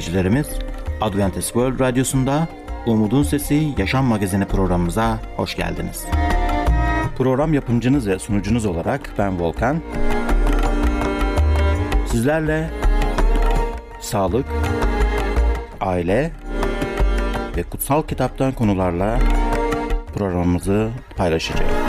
dinleyicilerimiz. Adventist World Radyosu'nda Umutun Sesi Yaşam Magazini programımıza hoş geldiniz. Program yapımcınız ve sunucunuz olarak ben Volkan. Sizlerle sağlık, aile ve kutsal kitaptan konularla programımızı paylaşacağız.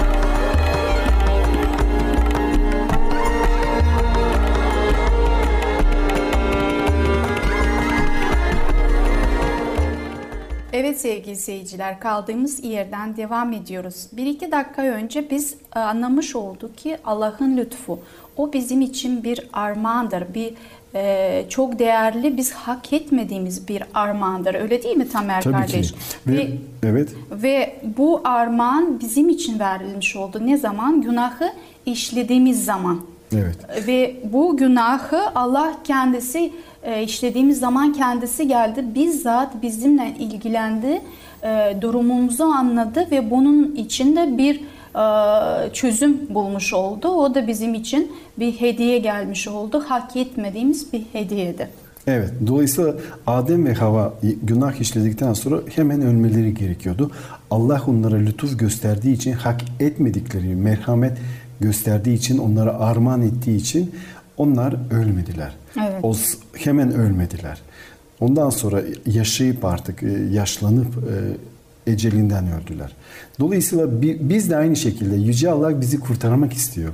Sevgili seyirciler kaldığımız yerden devam ediyoruz. Bir iki dakika önce biz e, anlamış olduk ki Allah'ın lütfu o bizim için bir armağandır. Bir e, çok değerli biz hak etmediğimiz bir armağandır. Öyle değil mi Tamer Tabii kardeş? ki. Ve, Ve, evet. ve bu armağan bizim için verilmiş oldu. Ne zaman? Günahı işlediğimiz zaman. Evet. Ve bu günahı Allah kendisi e, işlediğimiz zaman kendisi geldi. Bizzat bizimle ilgilendi. e, Durumumuzu anladı ve bunun içinde bir e, çözüm bulmuş oldu. O da bizim için bir hediye gelmiş oldu. Hak etmediğimiz bir hediyeydi. Evet. Dolayısıyla Adem ve Hava günah işledikten sonra hemen ölmeleri gerekiyordu. Allah onlara lütuf gösterdiği için hak etmedikleri merhamet gösterdiği için onlara armağan ettiği için onlar ölmediler. Evet. O hemen ölmediler. Ondan sonra yaşayıp artık e, yaşlanıp e, ecelinden öldüler. Dolayısıyla bi- biz de aynı şekilde Yüce Allah bizi kurtarmak istiyor.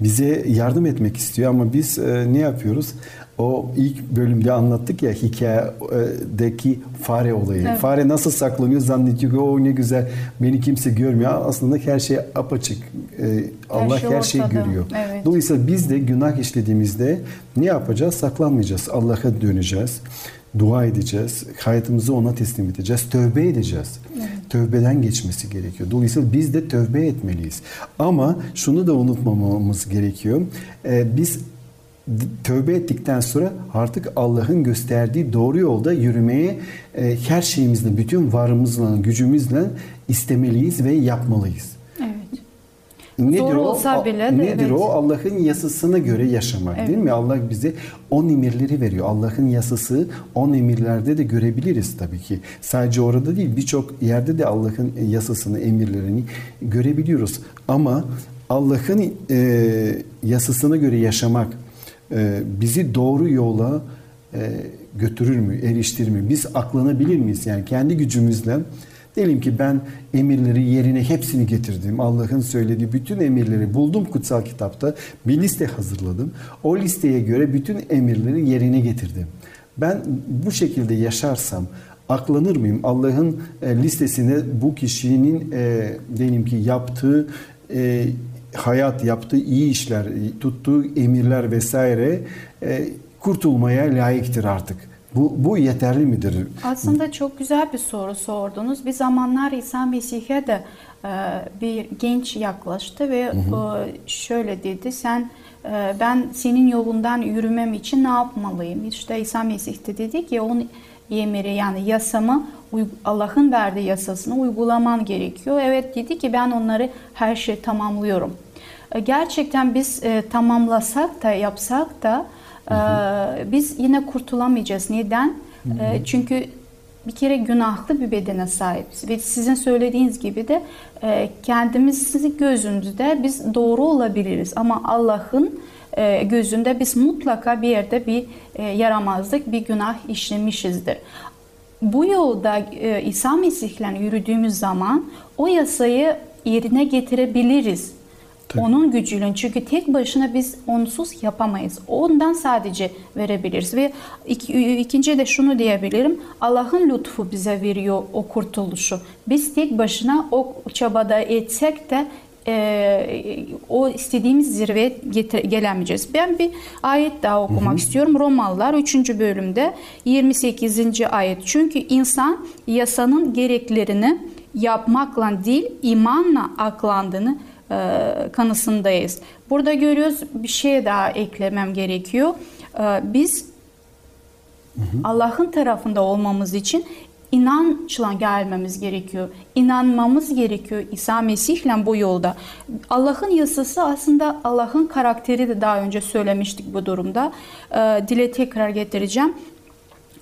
Bize yardım etmek istiyor ama biz e, ne yapıyoruz? O ilk bölümde anlattık ya hikayedeki fare olayı. Evet. Fare nasıl saklanıyor zannediyor ki o ne güzel beni kimse görmüyor. Aslında her şey apaçık. E, Allah şey her şeyi ortada. görüyor. Evet. Dolayısıyla biz de günah işlediğimizde ne yapacağız? Saklanmayacağız. Allah'a döneceğiz. Dua edeceğiz. Hayatımızı ona teslim edeceğiz. Tövbe edeceğiz. Tövbeden geçmesi gerekiyor. Dolayısıyla biz de tövbe etmeliyiz. Ama şunu da unutmamamız gerekiyor. Ee, biz tövbe ettikten sonra artık Allah'ın gösterdiği doğru yolda yürümeye e, her şeyimizle, bütün varımızla, gücümüzle istemeliyiz ve yapmalıyız. Evet. Nedir Zor o? olsa bile de, nedir evet. o? Allah'ın yasasına göre yaşamak Evet. değil mi? Allah bize on emirleri veriyor. Allah'ın yasası on emirlerde de görebiliriz tabii ki. Sadece orada değil birçok yerde de Allah'ın yasasını, emirlerini görebiliyoruz. Ama Allah'ın e, yasasına göre yaşamak bizi doğru yola e, götürür mü, eriştirir mi? Biz aklanabilir miyiz? Yani kendi gücümüzle Diyelim ki ben emirleri yerine hepsini getirdim. Allah'ın söylediği bütün emirleri buldum kutsal kitapta. Bir liste hazırladım. O listeye göre bütün emirleri yerine getirdim. Ben bu şekilde yaşarsam aklanır mıyım? Allah'ın e, listesine bu kişinin e, diyelim ki yaptığı hayat, yaptığı iyi işler, tuttuğu emirler vesaire e, kurtulmaya layıktır artık. Bu, bu yeterli midir? Aslında çok güzel bir soru sordunuz. Bir zamanlar İsa Mesih'e de e, bir genç yaklaştı ve e, şöyle dedi. Sen e, ben senin yolundan yürümem için ne yapmalıyım? İşte İsa Mesih de dedi ki onun emiri yani yasamı Allah'ın verdiği yasasını uygulaman gerekiyor. Evet dedi ki ben onları her şey tamamlıyorum. E, Gerçekten biz e, tamamlasak da yapsak da e, biz yine kurtulamayacağız. Neden? E, çünkü bir kere günahlı bir bedene sahibiz ve sizin söylediğiniz gibi de e, kendimizin gözünde biz doğru olabiliriz ama Allah'ın e, gözünde biz mutlaka bir yerde bir e, yaramazlık, bir günah işlemişizdir. Bu yolda e, İsa Mesih'le yürüdüğümüz zaman o yasayı yerine getirebiliriz. Tabii. Onun gücüyle çünkü tek başına biz onsuz yapamayız. Ondan sadece verebiliriz ve iki, ikinci de şunu diyebilirim. Allah'ın lütfu bize veriyor o kurtuluşu. Biz tek başına o çabada etsek de e, o istediğimiz zirveye getir- gelemeyeceğiz. Ben bir ayet daha okumak istiyorum. Romalılar 3. bölümde 28. ayet. Çünkü insan yasanın gereklerini yapmakla değil imanla aklandığını e, kanısındayız. Burada görüyoruz bir şey daha eklemem gerekiyor. E, biz Allah'ın tarafında olmamız için inançla gelmemiz gerekiyor. İnanmamız gerekiyor İsa Mesih'le bu yolda. Allah'ın yasası aslında Allah'ın karakteri de daha önce söylemiştik bu durumda. E, dile tekrar getireceğim.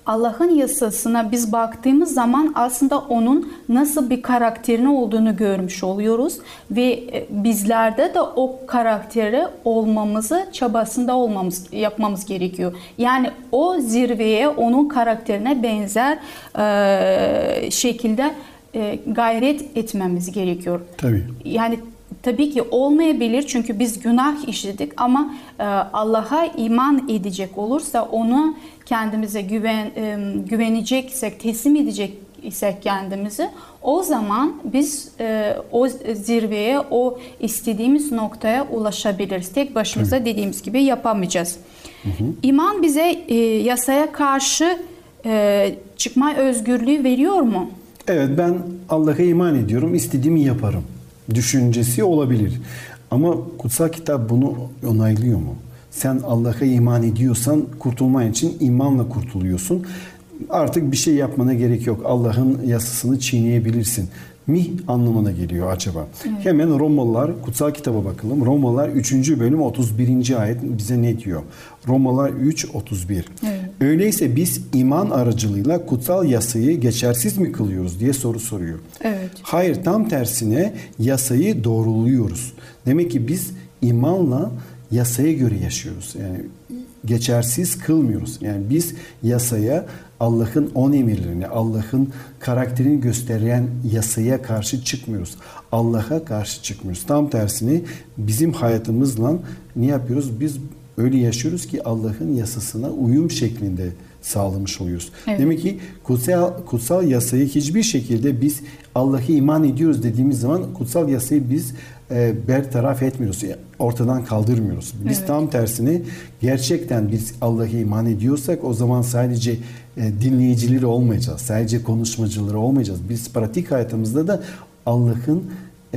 Allah'ın yasasına biz baktığımız zaman aslında onun nasıl bir karakterini olduğunu görmüş oluyoruz ve e, bizlerde de o karakteri olmamızı çabasında olmamız yapmamız gerekiyor. Yani o zirveye onun karakterine benzer e, şekilde e, gayret etmemiz gerekiyor. Tabii. Yani tabii ki olmayabilir çünkü biz günah işledik ama e, Allah'a iman edecek olursa onu kendimize güven e, güveneceksek, teslim edecek isek kendimizi o zaman biz e, o zirveye, o istediğimiz noktaya ulaşabiliriz. Tek başımıza dediğimiz gibi yapamayacağız. İman bize e, yasaya karşı e, çıkma özgürlüğü veriyor mu? Evet ben Allah'a iman ediyorum, istediğimi yaparım düşüncesi olabilir. Ama kutsal kitap bunu onaylıyor mu? Sen Allah'a iman ediyorsan kurtulman için imanla kurtuluyorsun. Artık bir şey yapmana gerek yok. Allah'ın yasasını çiğneyebilirsin mi anlamına geliyor acaba? Evet. Hemen Romalılar kutsal kitaba bakalım. Romalılar 3. bölüm 31. ayet bize ne diyor? Romalılar 3 31. Evet. Öyleyse biz iman aracılığıyla kutsal yasayı geçersiz mi kılıyoruz diye soru soruyor. Evet. Hayır tam tersine yasayı doğruluyoruz. Demek ki biz imanla yasaya göre yaşıyoruz. Yani geçersiz kılmıyoruz. Yani biz yasaya Allah'ın on emirlerini, Allah'ın karakterini gösteren yasaya karşı çıkmıyoruz. Allah'a karşı çıkmıyoruz. Tam tersini bizim hayatımızla ne yapıyoruz? Biz öyle yaşıyoruz ki Allah'ın yasasına uyum şeklinde sağlamış oluyoruz. Evet. Demek ki kutsal, kutsal yasayı hiçbir şekilde biz Allah'a iman ediyoruz dediğimiz zaman kutsal yasayı biz e, bertaraf etmiyoruz. Ortadan kaldırmıyoruz. Biz evet. tam tersini gerçekten biz Allah'a iman ediyorsak o zaman sadece e, dinleyicileri olmayacağız. Sadece konuşmacıları olmayacağız. Biz pratik hayatımızda da Allah'ın e,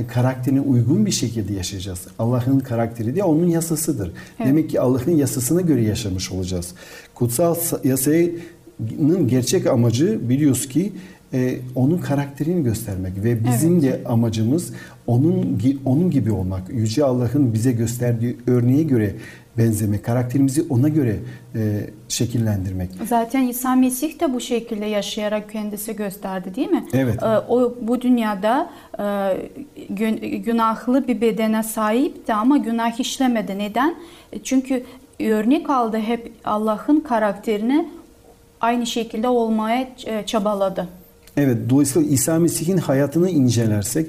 karakterine uygun bir şekilde yaşayacağız. Allah'ın karakteri de onun yasasıdır. Evet. Demek ki Allah'ın yasasına göre yaşamış olacağız. Kutsal yasanın gerçek amacı biliyoruz ki e, onun karakterini göstermek ve bizim evet. de amacımız onun onun gibi olmak. Yüce Allah'ın bize gösterdiği örneğe göre benzemek, karakterimizi ona göre e, şekillendirmek. Zaten İsa Mesih de bu şekilde yaşayarak kendisi gösterdi değil mi? Evet. E, o bu dünyada e, gün, günahlı bir bedene sahipti ama günah işlemedi. Neden? Çünkü örnek aldı hep Allah'ın karakterini aynı şekilde olmaya e, çabaladı. Evet, dolayısıyla İsa Mesih'in hayatını incelersek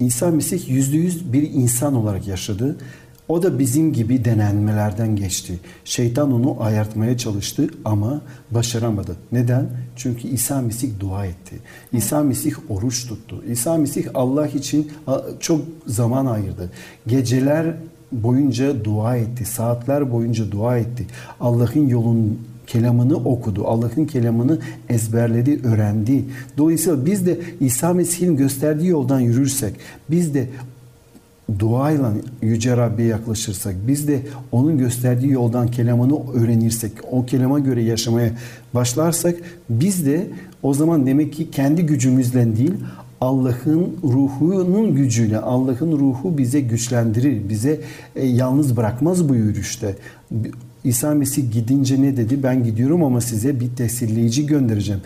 İsa Mesih yüzde yüz bir insan olarak yaşadı. O da bizim gibi denenmelerden geçti. Şeytan onu ayartmaya çalıştı ama başaramadı. Neden? Çünkü İsa Mesih dua etti. İsa Mesih oruç tuttu. İsa Mesih Allah için çok zaman ayırdı. Geceler boyunca dua etti. Saatler boyunca dua etti. Allah'ın yolun kelamını okudu. Allah'ın kelamını ezberledi, öğrendi. Dolayısıyla biz de İsa Mesih'in gösterdiği yoldan yürürsek, biz de duayla Yüce Rabbi'ye yaklaşırsak, biz de onun gösterdiği yoldan kelamını öğrenirsek, o kelama göre yaşamaya başlarsak, biz de o zaman demek ki kendi gücümüzle değil, Allah'ın ruhunun gücüyle, Allah'ın ruhu bize güçlendirir, bize e, yalnız bırakmaz bu yürüyüşte. İsa Mesih gidince ne dedi? Ben gidiyorum ama size bir tesirleyici göndereceğim.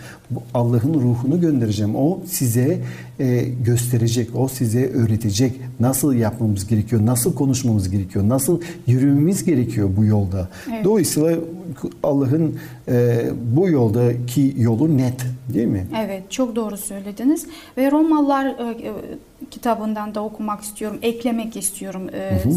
Allah'ın ruhunu göndereceğim. O size e, gösterecek, o size öğretecek. Nasıl yapmamız gerekiyor, nasıl konuşmamız gerekiyor, nasıl yürümemiz gerekiyor bu yolda. Evet. Dolayısıyla Allah'ın e, bu yoldaki yolu net değil mi? Evet, çok doğru söylediniz. Ve Romalılar e, e kitabından da okumak istiyorum, eklemek istiyorum. E, hı hı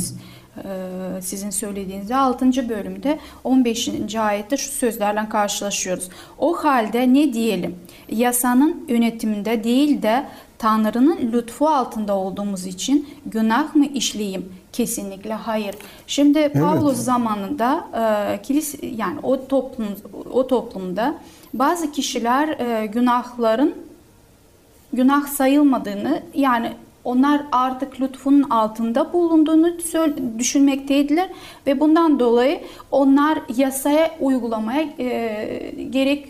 sizin söylediğinizde 6. bölümde 15. ayette şu sözlerle karşılaşıyoruz. O halde ne diyelim? Yasanın yönetiminde değil de Tanrı'nın lütfu altında olduğumuz için günah mı işleyeyim? Kesinlikle hayır. Şimdi evet. Pavlos zamanında e, kilis yani o toplum o toplumda bazı kişiler e, günahların günah sayılmadığını yani onlar artık lütfunun altında bulunduğunu düşünmekteydiler ve bundan dolayı onlar yasaya uygulamaya e, gerek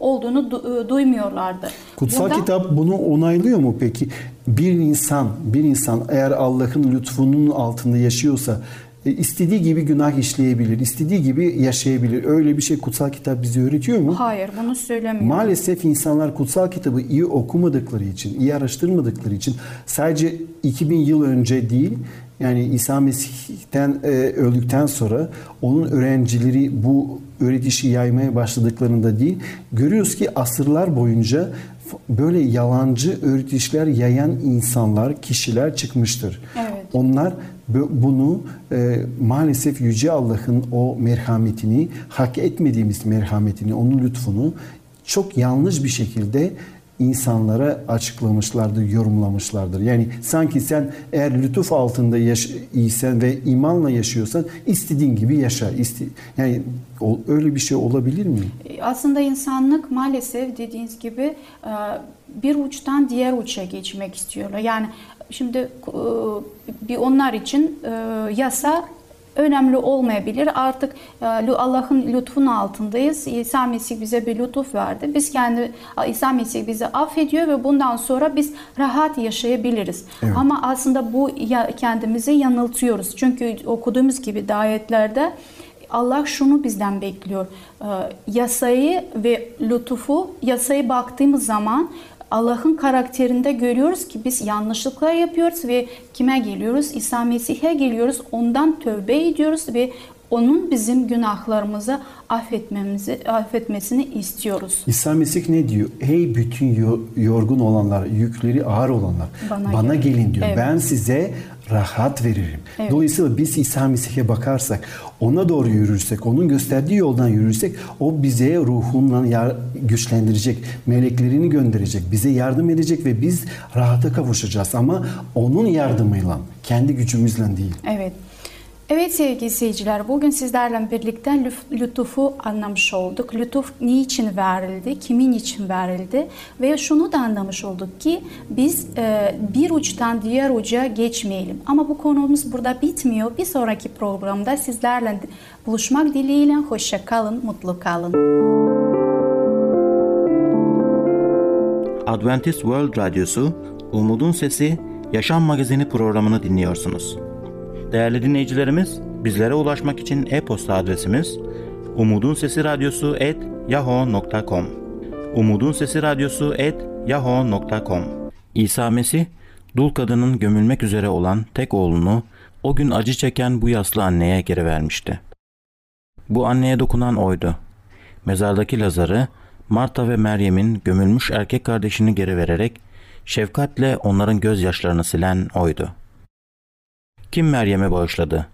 olduğunu du- e, duymuyorlardı. Kutsal Burada, kitap bunu onaylıyor mu peki? Bir insan, bir insan eğer Allah'ın lütfunun altında yaşıyorsa istediği gibi günah işleyebilir, istediği gibi yaşayabilir. Öyle bir şey kutsal kitap bize öğretiyor mu? Hayır bunu söylemiyor. Maalesef insanlar kutsal kitabı iyi okumadıkları için, iyi araştırmadıkları için sadece 2000 yıl önce değil, yani İsa Mesih'ten e, öldükten sonra onun öğrencileri bu öğretişi yaymaya başladıklarında değil, görüyoruz ki asırlar boyunca böyle yalancı öğretişler yayan insanlar, kişiler çıkmıştır. Evet. Onlar bunu e, maalesef Yüce Allah'ın o merhametini, hak etmediğimiz merhametini, onun lütfunu çok yanlış bir şekilde insanlara açıklamışlardır, yorumlamışlardır. Yani sanki sen eğer lütuf altında yaş iyisen ve imanla yaşıyorsan istediğin gibi yaşa. İste yani o, öyle bir şey olabilir mi? Aslında insanlık maalesef dediğiniz gibi e, bir uçtan diğer uça geçmek istiyorlar. Yani şimdi e, bir onlar için e, yasa önemli olmayabilir. Artık e, Allah'ın lütfun altındayız. İsa Mesih bize bir lütuf verdi. Biz kendi İsa Mesih bizi affediyor ve bundan sonra biz rahat yaşayabiliriz. Evet. Ama aslında bu kendimizi yanıltıyoruz. Çünkü okuduğumuz gibi ayetlerde Allah şunu bizden bekliyor. Yasayı ve lütufu, yasayı baktığımız zaman Allah'ın karakterinde görüyoruz ki biz yanlışlıklar yapıyoruz ve kime geliyoruz? İsa Mesih'e geliyoruz. Ondan tövbe ediyoruz ve onun bizim günahlarımızı affetmemizi affetmesini istiyoruz. İsa Mesih ne diyor? Hey bütün yorgun olanlar, yükleri ağır olanlar bana, bana gelin. gelin diyor. Evet. Ben size rahat veririm. Evet. Dolayısıyla biz İsa Mesih'e bakarsak, ona doğru yürürsek, onun gösterdiği yoldan yürürsek o bize ruhunla güçlendirecek, meleklerini gönderecek, bize yardım edecek ve biz rahata kavuşacağız ama onun yardımıyla, kendi gücümüzle değil. Evet. Evet sevgili seyirciler, bugün sizlerle birlikte lütufu anlamış olduk. Lütuf niçin verildi, kimin için verildi ve şunu da anlamış olduk ki biz e, bir uçtan diğer uca geçmeyelim. Ama bu konumuz burada bitmiyor. Bir sonraki programda sizlerle buluşmak dileğiyle hoşça kalın, mutlu kalın. Adventist World Radyosu, Umutun Sesi, Yaşam Magazini programını dinliyorsunuz. Değerli dinleyicilerimiz, bizlere ulaşmak için e-posta adresimiz Umutun Sesi Radyosu et yahoo.com Umutun Sesi Radyosu et yahoo.com İsa Mesih, dul kadının gömülmek üzere olan tek oğlunu o gün acı çeken bu yaslı anneye geri vermişti. Bu anneye dokunan oydu. Mezardaki Lazar'ı Marta ve Meryem'in gömülmüş erkek kardeşini geri vererek şefkatle onların gözyaşlarını silen oydu. Kim Meryem'e bağışladı?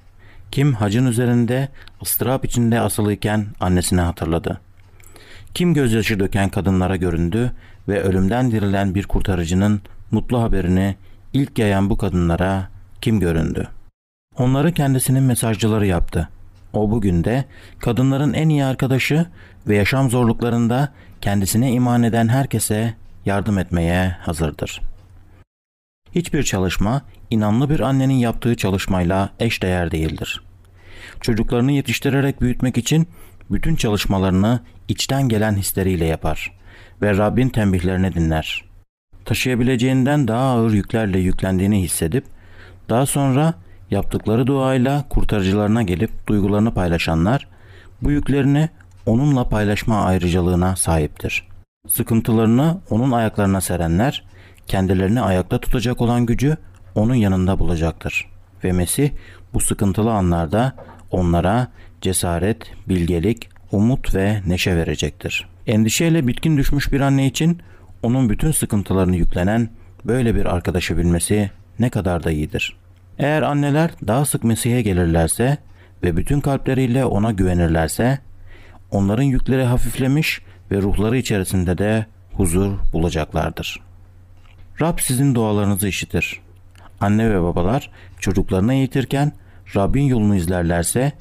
Kim hacın üzerinde ıstırap içinde asılıyken annesini hatırladı? Kim gözyaşı döken kadınlara göründü ve ölümden dirilen bir kurtarıcının mutlu haberini ilk yayan bu kadınlara kim göründü? Onları kendisinin mesajcıları yaptı. O bugün de kadınların en iyi arkadaşı ve yaşam zorluklarında kendisine iman eden herkese yardım etmeye hazırdır. Hiçbir çalışma inanlı bir annenin yaptığı çalışmayla eş değer değildir. Çocuklarını yetiştirerek büyütmek için bütün çalışmalarını içten gelen hisleriyle yapar ve Rabbin tembihlerini dinler. Taşıyabileceğinden daha ağır yüklerle yüklendiğini hissedip daha sonra yaptıkları duayla kurtarıcılarına gelip duygularını paylaşanlar bu yüklerini onunla paylaşma ayrıcalığına sahiptir. Sıkıntılarını onun ayaklarına serenler kendilerini ayakta tutacak olan gücü onun yanında bulacaktır. Ve Mesih bu sıkıntılı anlarda onlara cesaret, bilgelik, umut ve neşe verecektir. Endişeyle bitkin düşmüş bir anne için onun bütün sıkıntılarını yüklenen böyle bir arkadaşı bilmesi ne kadar da iyidir. Eğer anneler daha sık Mesih'e gelirlerse ve bütün kalpleriyle ona güvenirlerse, onların yükleri hafiflemiş ve ruhları içerisinde de huzur bulacaklardır. Rab sizin dualarınızı işitir. Anne ve babalar çocuklarını eğitirken Rabbin yolunu izlerlerse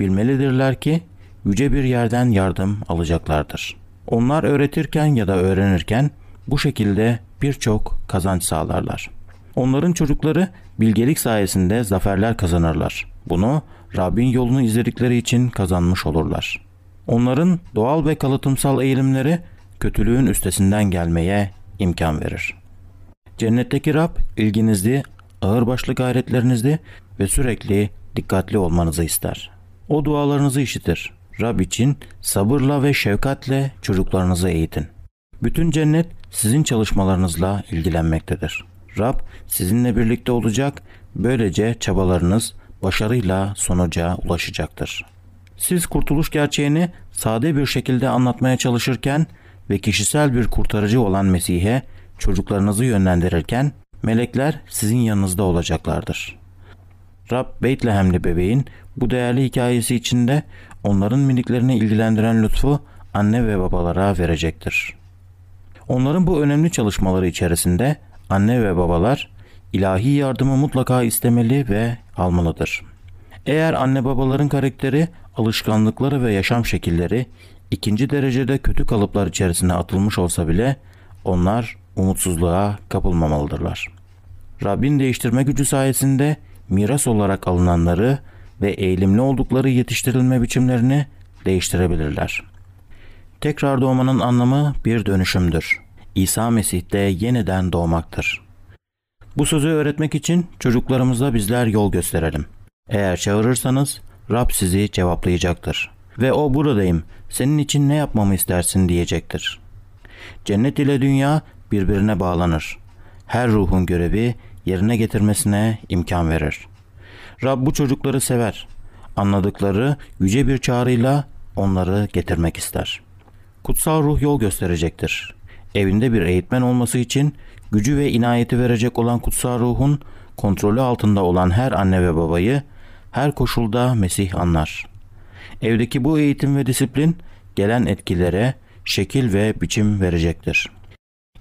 bilmelidirler ki yüce bir yerden yardım alacaklardır. Onlar öğretirken ya da öğrenirken bu şekilde birçok kazanç sağlarlar. Onların çocukları bilgelik sayesinde zaferler kazanırlar. Bunu Rabbin yolunu izledikleri için kazanmış olurlar. Onların doğal ve kalıtımsal eğilimleri kötülüğün üstesinden gelmeye imkan verir. Cennetteki Rab ilginizli, ağırbaşlı gayretlerinizi ve sürekli dikkatli olmanızı ister. O dualarınızı işitir. Rab için sabırla ve şefkatle çocuklarınızı eğitin. Bütün cennet sizin çalışmalarınızla ilgilenmektedir. Rab sizinle birlikte olacak, böylece çabalarınız başarıyla sonuca ulaşacaktır. Siz kurtuluş gerçeğini sade bir şekilde anlatmaya çalışırken ve kişisel bir kurtarıcı olan Mesih'e çocuklarınızı yönlendirirken melekler sizin yanınızda olacaklardır. Rab Beytlehemli bebeğin bu değerli hikayesi içinde onların miniklerini ilgilendiren lütfu anne ve babalara verecektir. Onların bu önemli çalışmaları içerisinde anne ve babalar ilahi yardımı mutlaka istemeli ve almalıdır. Eğer anne babaların karakteri, alışkanlıkları ve yaşam şekilleri ikinci derecede kötü kalıplar içerisine atılmış olsa bile onlar umutsuzluğa kapılmamalıdırlar. Rabbin değiştirme gücü sayesinde miras olarak alınanları ve eğilimli oldukları yetiştirilme biçimlerini değiştirebilirler. Tekrar doğmanın anlamı bir dönüşümdür. İsa Mesih'te yeniden doğmaktır. Bu sözü öğretmek için çocuklarımıza bizler yol gösterelim. Eğer çağırırsanız Rab sizi cevaplayacaktır. Ve o buradayım, senin için ne yapmamı istersin diyecektir. Cennet ile dünya birbirine bağlanır. Her ruhun görevi yerine getirmesine imkan verir. Rab bu çocukları sever. Anladıkları yüce bir çağrıyla onları getirmek ister. Kutsal ruh yol gösterecektir. Evinde bir eğitmen olması için gücü ve inayeti verecek olan kutsal ruhun kontrolü altında olan her anne ve babayı her koşulda Mesih anlar. Evdeki bu eğitim ve disiplin gelen etkilere şekil ve biçim verecektir.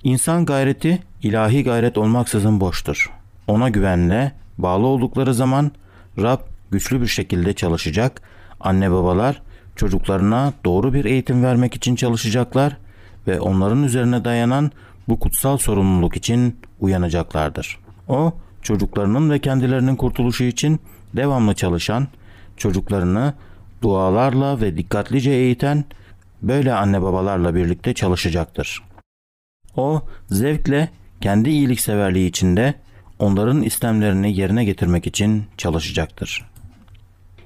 İnsan gayreti ilahi gayret olmaksızın boştur. Ona güvenle bağlı oldukları zaman Rab güçlü bir şekilde çalışacak, anne babalar çocuklarına doğru bir eğitim vermek için çalışacaklar ve onların üzerine dayanan bu kutsal sorumluluk için uyanacaklardır. O, çocuklarının ve kendilerinin kurtuluşu için devamlı çalışan, çocuklarını dualarla ve dikkatlice eğiten böyle anne babalarla birlikte çalışacaktır. O zevkle kendi iyilikseverliği içinde onların istemlerini yerine getirmek için çalışacaktır.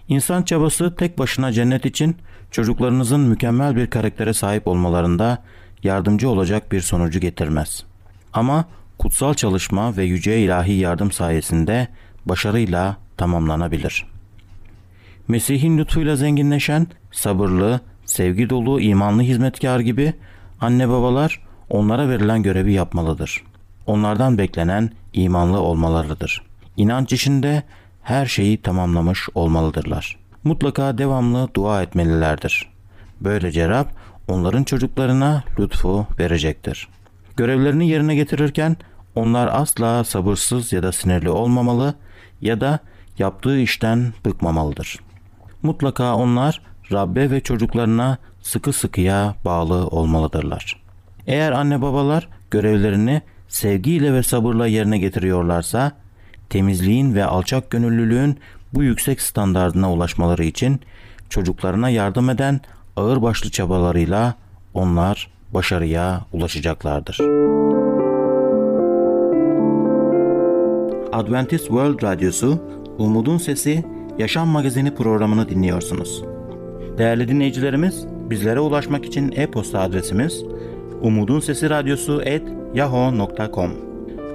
İnsan çabası tek başına cennet için çocuklarınızın mükemmel bir karaktere sahip olmalarında yardımcı olacak bir sonucu getirmez. Ama kutsal çalışma ve yüce ilahi yardım sayesinde başarıyla tamamlanabilir. Mesih'in lütfuyla zenginleşen, sabırlı, sevgi dolu, imanlı hizmetkar gibi anne babalar onlara verilen görevi yapmalıdır. Onlardan beklenen imanlı olmalarıdır. İnanç işinde her şeyi tamamlamış olmalıdırlar. Mutlaka devamlı dua etmelilerdir. Böylece Rab onların çocuklarına lütfu verecektir. Görevlerini yerine getirirken onlar asla sabırsız ya da sinirli olmamalı ya da yaptığı işten bıkmamalıdır. Mutlaka onlar Rabbe ve çocuklarına sıkı sıkıya bağlı olmalıdırlar. Eğer anne babalar görevlerini sevgiyle ve sabırla yerine getiriyorlarsa, temizliğin ve alçak gönüllülüğün bu yüksek standardına ulaşmaları için çocuklarına yardım eden ağırbaşlı çabalarıyla onlar başarıya ulaşacaklardır. Adventist World Radyosu Umutun Sesi Yaşam Magazini programını dinliyorsunuz. Değerli dinleyicilerimiz, bizlere ulaşmak için e-posta adresimiz Umutun Sesi Radyosu et yahoo.com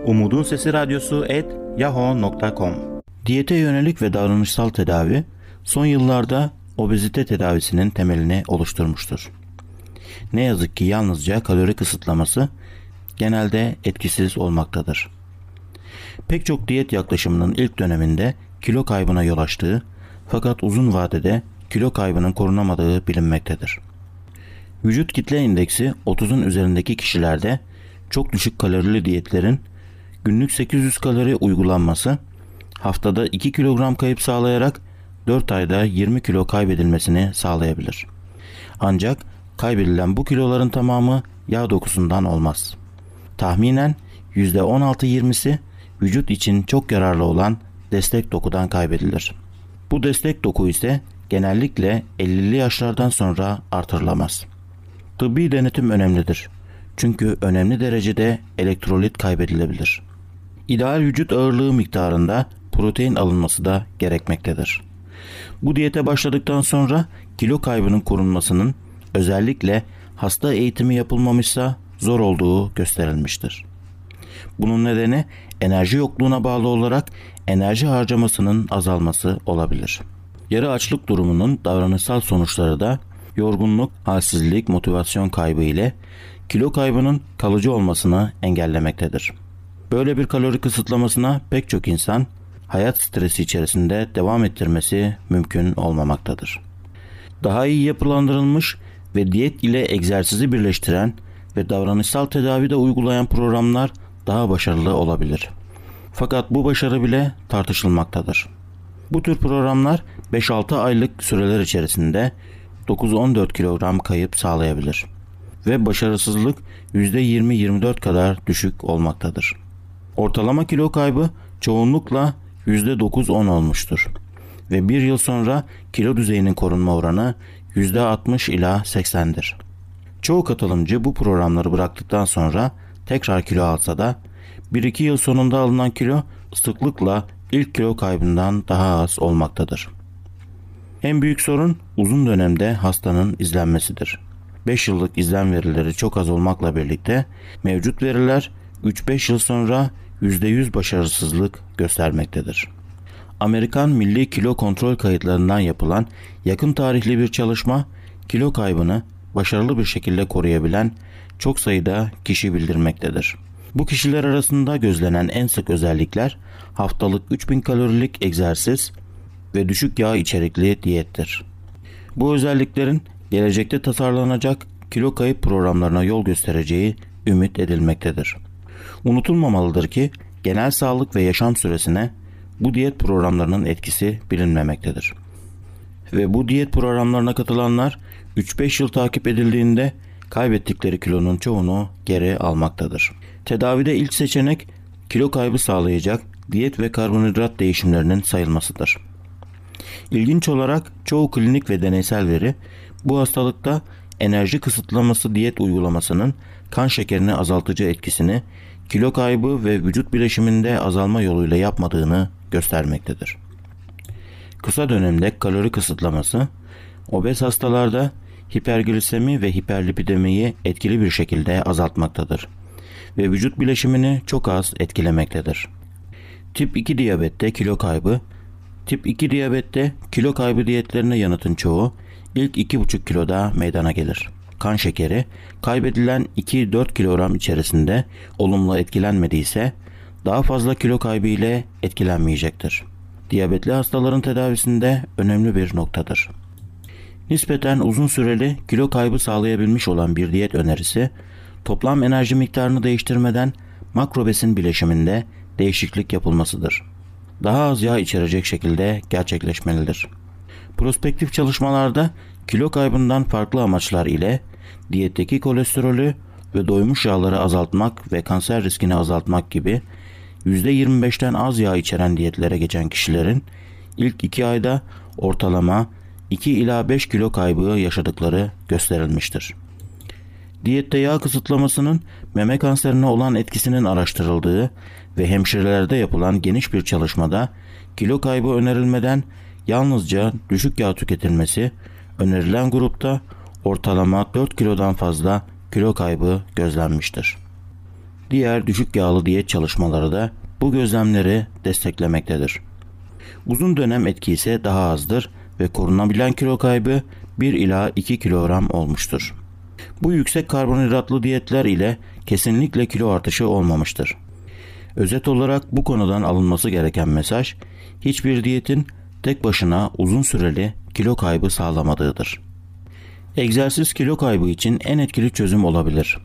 Umutun Sesi Radyosu et yahoo.com Diyete yönelik ve davranışsal tedavi son yıllarda obezite tedavisinin temelini oluşturmuştur. Ne yazık ki yalnızca kalori kısıtlaması genelde etkisiz olmaktadır. Pek çok diyet yaklaşımının ilk döneminde kilo kaybına yol açtığı fakat uzun vadede kilo kaybının korunamadığı bilinmektedir. Vücut kitle indeksi 30'un üzerindeki kişilerde çok düşük kalorili diyetlerin günlük 800 kalori uygulanması haftada 2 kilogram kayıp sağlayarak 4 ayda 20 kilo kaybedilmesini sağlayabilir. Ancak kaybedilen bu kiloların tamamı yağ dokusundan olmaz. Tahminen %16-20'si vücut için çok yararlı olan destek dokudan kaybedilir. Bu destek doku ise genellikle 50'li yaşlardan sonra artırılamaz. Tıbbi denetim önemlidir. Çünkü önemli derecede elektrolit kaybedilebilir. İdeal vücut ağırlığı miktarında protein alınması da gerekmektedir. Bu diyete başladıktan sonra kilo kaybının korunmasının özellikle hasta eğitimi yapılmamışsa zor olduğu gösterilmiştir. Bunun nedeni enerji yokluğuna bağlı olarak enerji harcamasının azalması olabilir. Yarı açlık durumunun davranışsal sonuçları da yorgunluk, halsizlik, motivasyon kaybı ile kilo kaybının kalıcı olmasını engellemektedir. Böyle bir kalori kısıtlamasına pek çok insan hayat stresi içerisinde devam ettirmesi mümkün olmamaktadır. Daha iyi yapılandırılmış ve diyet ile egzersizi birleştiren ve davranışsal tedavi de uygulayan programlar daha başarılı olabilir. Fakat bu başarı bile tartışılmaktadır. Bu tür programlar 5-6 aylık süreler içerisinde 9-14 kilogram kayıp sağlayabilir ve başarısızlık %20-24 kadar düşük olmaktadır. Ortalama kilo kaybı çoğunlukla %9-10 olmuştur ve bir yıl sonra kilo düzeyinin korunma oranı %60 ila 80'dir. Çoğu katılımcı bu programları bıraktıktan sonra tekrar kilo alsa da 1-2 yıl sonunda alınan kilo sıklıkla ilk kilo kaybından daha az olmaktadır. En büyük sorun uzun dönemde hastanın izlenmesidir. 5 yıllık izlen verileri çok az olmakla birlikte mevcut veriler 3-5 yıl sonra %100 başarısızlık göstermektedir. Amerikan Milli Kilo Kontrol Kayıtlarından yapılan yakın tarihli bir çalışma kilo kaybını başarılı bir şekilde koruyabilen çok sayıda kişi bildirmektedir. Bu kişiler arasında gözlenen en sık özellikler haftalık 3000 kalorilik egzersiz ve düşük yağ içerikli diyettir. Bu özelliklerin gelecekte tasarlanacak kilo kayıp programlarına yol göstereceği ümit edilmektedir. Unutulmamalıdır ki genel sağlık ve yaşam süresine bu diyet programlarının etkisi bilinmemektedir. Ve bu diyet programlarına katılanlar 3-5 yıl takip edildiğinde kaybettikleri kilonun çoğunu geri almaktadır. Tedavide ilk seçenek kilo kaybı sağlayacak diyet ve karbonhidrat değişimlerinin sayılmasıdır. İlginç olarak çoğu klinik ve deneysel veri bu hastalıkta enerji kısıtlaması diyet uygulamasının kan şekerini azaltıcı etkisini kilo kaybı ve vücut bileşiminde azalma yoluyla yapmadığını göstermektedir. Kısa dönemde kalori kısıtlaması obez hastalarda hiperglisemi ve hiperlipidemiyi etkili bir şekilde azaltmaktadır ve vücut bileşimini çok az etkilemektedir. Tip 2 diyabette kilo kaybı Tip 2 diyabette kilo kaybı diyetlerine yanıtın çoğu ilk 2,5 kiloda meydana gelir. Kan şekeri kaybedilen 2-4 kilogram içerisinde olumlu etkilenmediyse daha fazla kilo kaybı ile etkilenmeyecektir. Diyabetli hastaların tedavisinde önemli bir noktadır. Nispeten uzun süreli kilo kaybı sağlayabilmiş olan bir diyet önerisi, toplam enerji miktarını değiştirmeden makro besin bileşiminde değişiklik yapılmasıdır. Daha az yağ içerecek şekilde gerçekleşmelidir. Prospektif çalışmalarda kilo kaybından farklı amaçlar ile diyetteki kolesterolü ve doymuş yağları azaltmak ve kanser riskini azaltmak gibi %25'ten az yağ içeren diyetlere geçen kişilerin ilk 2 ayda ortalama 2 ila 5 kilo kaybı yaşadıkları gösterilmiştir. Diyette yağ kısıtlamasının meme kanserine olan etkisinin araştırıldığı ve hemşirelerde yapılan geniş bir çalışmada kilo kaybı önerilmeden yalnızca düşük yağ tüketilmesi önerilen grupta ortalama 4 kilodan fazla kilo kaybı gözlenmiştir. Diğer düşük yağlı diyet çalışmaları da bu gözlemleri desteklemektedir. Uzun dönem etki ise daha azdır ve korunabilen kilo kaybı 1 ila 2 kilogram olmuştur. Bu yüksek karbonhidratlı diyetler ile kesinlikle kilo artışı olmamıştır. Özet olarak bu konudan alınması gereken mesaj, hiçbir diyetin tek başına uzun süreli kilo kaybı sağlamadığıdır. Egzersiz kilo kaybı için en etkili çözüm olabilir.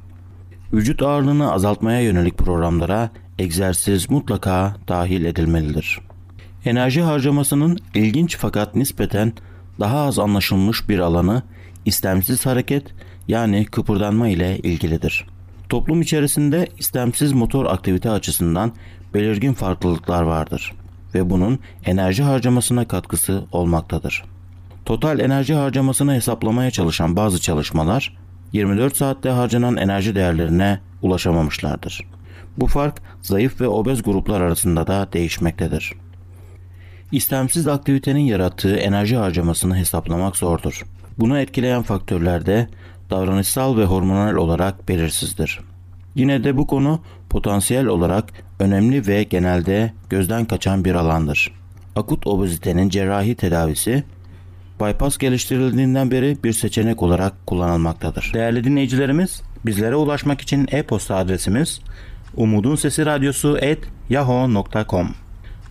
Vücut ağırlığını azaltmaya yönelik programlara egzersiz mutlaka dahil edilmelidir. Enerji harcamasının ilginç fakat nispeten daha az anlaşılmış bir alanı istemsiz hareket yani kıpırdanma ile ilgilidir. Toplum içerisinde istemsiz motor aktivite açısından belirgin farklılıklar vardır ve bunun enerji harcamasına katkısı olmaktadır. Total enerji harcamasını hesaplamaya çalışan bazı çalışmalar 24 saatte harcanan enerji değerlerine ulaşamamışlardır. Bu fark zayıf ve obez gruplar arasında da değişmektedir. İstemsiz aktivitenin yarattığı enerji harcamasını hesaplamak zordur. Bunu etkileyen faktörler de davranışsal ve hormonal olarak belirsizdir. Yine de bu konu potansiyel olarak önemli ve genelde gözden kaçan bir alandır. Akut obezitenin cerrahi tedavisi bypass geliştirildiğinden beri bir seçenek olarak kullanılmaktadır. Değerli dinleyicilerimiz, bizlere ulaşmak için e-posta adresimiz umudun sesi radyosu at yahoo.com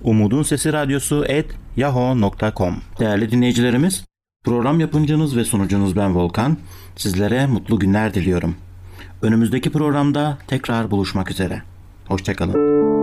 umudun sesi radyosu at yahoo.com Değerli dinleyicilerimiz, program yapımcınız ve sunucunuz ben Volkan. Sizlere mutlu günler diliyorum. Önümüzdeki programda tekrar buluşmak üzere. Hoşçakalın.